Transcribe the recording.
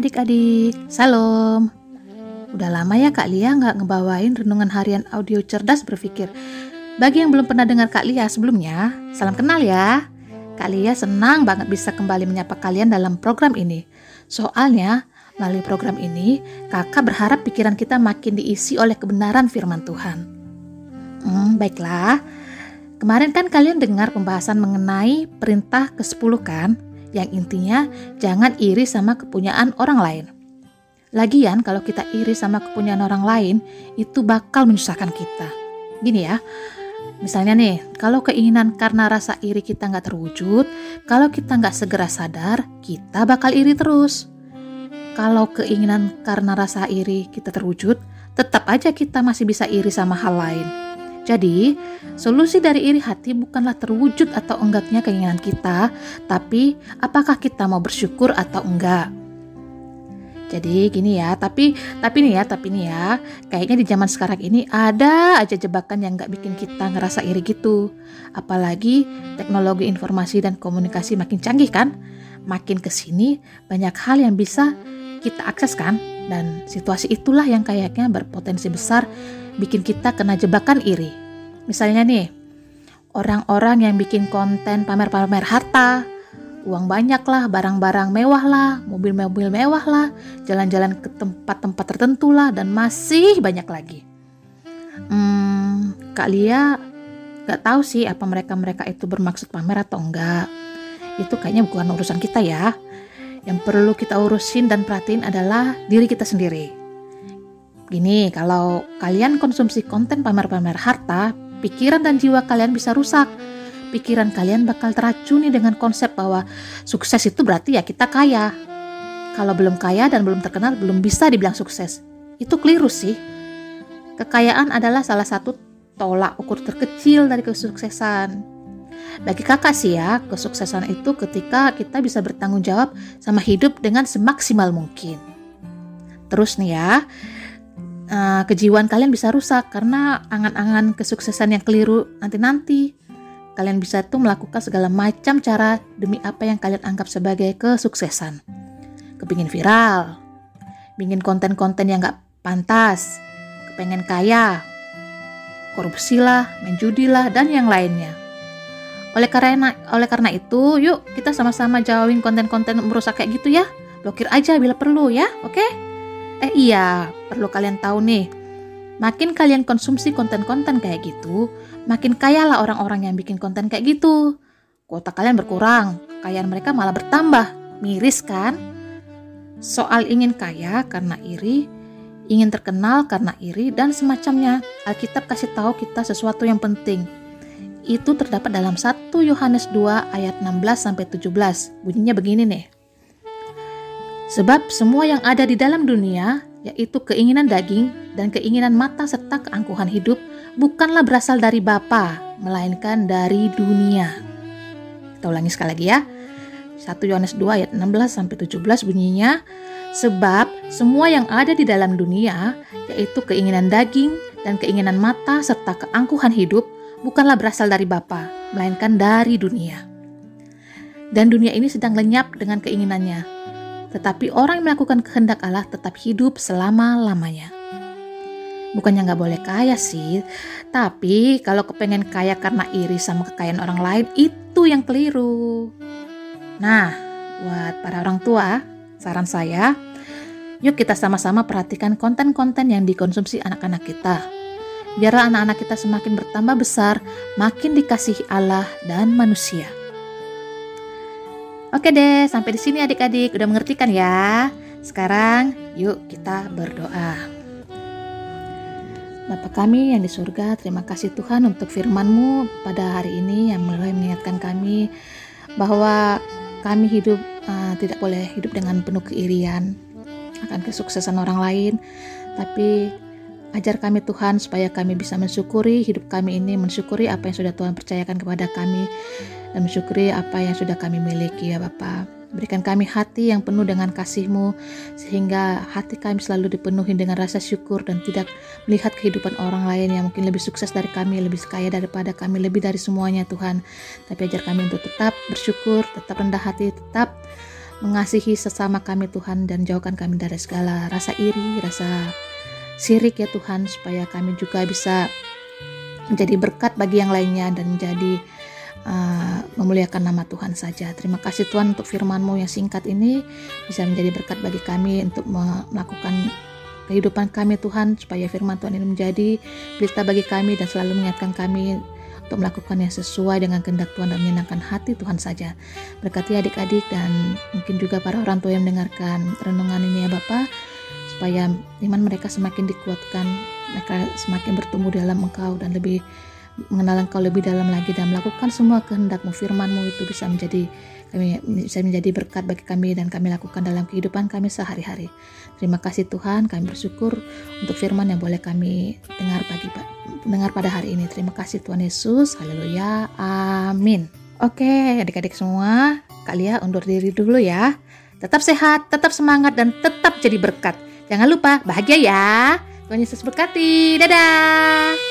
adik-adik, salam. Udah lama ya Kak Lia nggak ngebawain renungan harian audio cerdas berpikir. Bagi yang belum pernah dengar Kak Lia sebelumnya, salam kenal ya. Kak Lia senang banget bisa kembali menyapa kalian dalam program ini. Soalnya, melalui program ini, kakak berharap pikiran kita makin diisi oleh kebenaran firman Tuhan. Hmm, baiklah. Kemarin kan kalian dengar pembahasan mengenai perintah ke-10 kan? Yang intinya, jangan iri sama kepunyaan orang lain. Lagian kalau kita iri sama kepunyaan orang lain, itu bakal menyusahkan kita. Gini ya, misalnya nih, kalau keinginan karena rasa iri kita nggak terwujud, kalau kita nggak segera sadar, kita bakal iri terus. Kalau keinginan karena rasa iri kita terwujud, tetap aja kita masih bisa iri sama hal lain. Jadi, solusi dari iri hati bukanlah terwujud atau enggaknya keinginan kita, tapi apakah kita mau bersyukur atau enggak. Jadi gini ya, tapi tapi nih ya, tapi nih ya, kayaknya di zaman sekarang ini ada aja jebakan yang nggak bikin kita ngerasa iri gitu. Apalagi teknologi informasi dan komunikasi makin canggih kan, makin ke sini banyak hal yang bisa kita akses kan, dan situasi itulah yang kayaknya berpotensi besar bikin kita kena jebakan iri. Misalnya nih, orang-orang yang bikin konten pamer-pamer harta, uang banyak lah, barang-barang mewah lah, mobil-mobil mewah lah, jalan-jalan ke tempat-tempat tertentu lah, dan masih banyak lagi. Hmm, Kak Lia gak tahu sih apa mereka-mereka itu bermaksud pamer atau enggak. Itu kayaknya bukan urusan kita ya. Yang perlu kita urusin dan perhatiin adalah diri kita sendiri. Gini, kalau kalian konsumsi konten pamer-pamer harta, pikiran dan jiwa kalian bisa rusak pikiran kalian bakal teracuni dengan konsep bahwa sukses itu berarti ya kita kaya. Kalau belum kaya dan belum terkenal, belum bisa dibilang sukses. Itu keliru sih. Kekayaan adalah salah satu tolak ukur terkecil dari kesuksesan. Bagi kakak sih ya, kesuksesan itu ketika kita bisa bertanggung jawab sama hidup dengan semaksimal mungkin. Terus nih ya, eh, kejiwaan kalian bisa rusak karena angan-angan kesuksesan yang keliru nanti-nanti kalian bisa tuh melakukan segala macam cara demi apa yang kalian anggap sebagai kesuksesan. Kepingin viral, bikin konten-konten yang gak pantas, kepengen kaya, korupsi lah, menjudi lah, dan yang lainnya. Oleh karena oleh karena itu, yuk kita sama-sama jauhin konten-konten merusak kayak gitu ya. Blokir aja bila perlu ya, oke? Eh iya, perlu kalian tahu nih, Makin kalian konsumsi konten-konten kayak gitu, makin kayalah orang-orang yang bikin konten kayak gitu. Kuota kalian berkurang, kekayaan mereka malah bertambah. Miris kan? Soal ingin kaya karena iri, ingin terkenal karena iri, dan semacamnya, Alkitab kasih tahu kita sesuatu yang penting. Itu terdapat dalam 1 Yohanes 2 ayat 16-17. Bunyinya begini nih. Sebab semua yang ada di dalam dunia, yaitu keinginan daging dan keinginan mata serta keangkuhan hidup bukanlah berasal dari Bapa, melainkan dari dunia. Kita ulangi sekali lagi ya. 1 Yohanes 2 ayat 16 sampai 17 bunyinya, sebab semua yang ada di dalam dunia, yaitu keinginan daging dan keinginan mata serta keangkuhan hidup, bukanlah berasal dari Bapa, melainkan dari dunia. Dan dunia ini sedang lenyap dengan keinginannya, tetapi orang yang melakukan kehendak Allah tetap hidup selama-lamanya. Bukannya nggak boleh kaya sih, tapi kalau kepengen kaya karena iri sama kekayaan orang lain itu yang keliru. Nah, buat para orang tua, saran saya, yuk kita sama-sama perhatikan konten-konten yang dikonsumsi anak-anak kita. Biarlah anak-anak kita semakin bertambah besar, makin dikasihi Allah dan manusia. Oke deh, sampai di sini adik-adik udah mengerti kan ya? Sekarang yuk kita berdoa. Bapa kami yang di surga, terima kasih Tuhan untuk firman-Mu pada hari ini yang mulai mengingatkan kami bahwa kami hidup uh, tidak boleh hidup dengan penuh keirian akan kesuksesan orang lain, tapi ajar kami Tuhan supaya kami bisa mensyukuri hidup kami ini, mensyukuri apa yang sudah Tuhan percayakan kepada kami dan mensyukuri apa yang sudah kami miliki ya Bapa. Berikan kami hati yang penuh dengan kasih-Mu sehingga hati kami selalu dipenuhi dengan rasa syukur dan tidak melihat kehidupan orang lain yang mungkin lebih sukses dari kami, lebih kaya daripada kami, lebih dari semuanya Tuhan. Tapi ajar kami untuk tetap bersyukur, tetap rendah hati, tetap mengasihi sesama kami Tuhan dan jauhkan kami dari segala rasa iri, rasa sirik ya Tuhan supaya kami juga bisa menjadi berkat bagi yang lainnya dan menjadi uh, memuliakan nama Tuhan saja. Terima kasih Tuhan untuk firman-Mu yang singkat ini bisa menjadi berkat bagi kami untuk melakukan kehidupan kami Tuhan supaya firman Tuhan ini menjadi berita bagi kami dan selalu mengingatkan kami untuk melakukan yang sesuai dengan kehendak Tuhan dan menyenangkan hati Tuhan saja. Berkati adik-adik dan mungkin juga para orang tua yang mendengarkan renungan ini ya Bapak, supaya iman mereka semakin dikuatkan, mereka semakin bertumbuh dalam Engkau dan lebih mengenal Engkau lebih dalam lagi dan melakukan semua kehendakmu, firmanmu itu bisa menjadi kami bisa menjadi berkat bagi kami dan kami lakukan dalam kehidupan kami sehari-hari. Terima kasih Tuhan, kami bersyukur untuk firman yang boleh kami dengar bagi dengar pada hari ini. Terima kasih Tuhan Yesus. Haleluya. Amin. Oke, adik-adik semua, kalian undur diri dulu ya. Tetap sehat, tetap semangat dan tetap jadi berkat. Jangan lupa bahagia ya. Tuhan Yesus berkati. Dadah.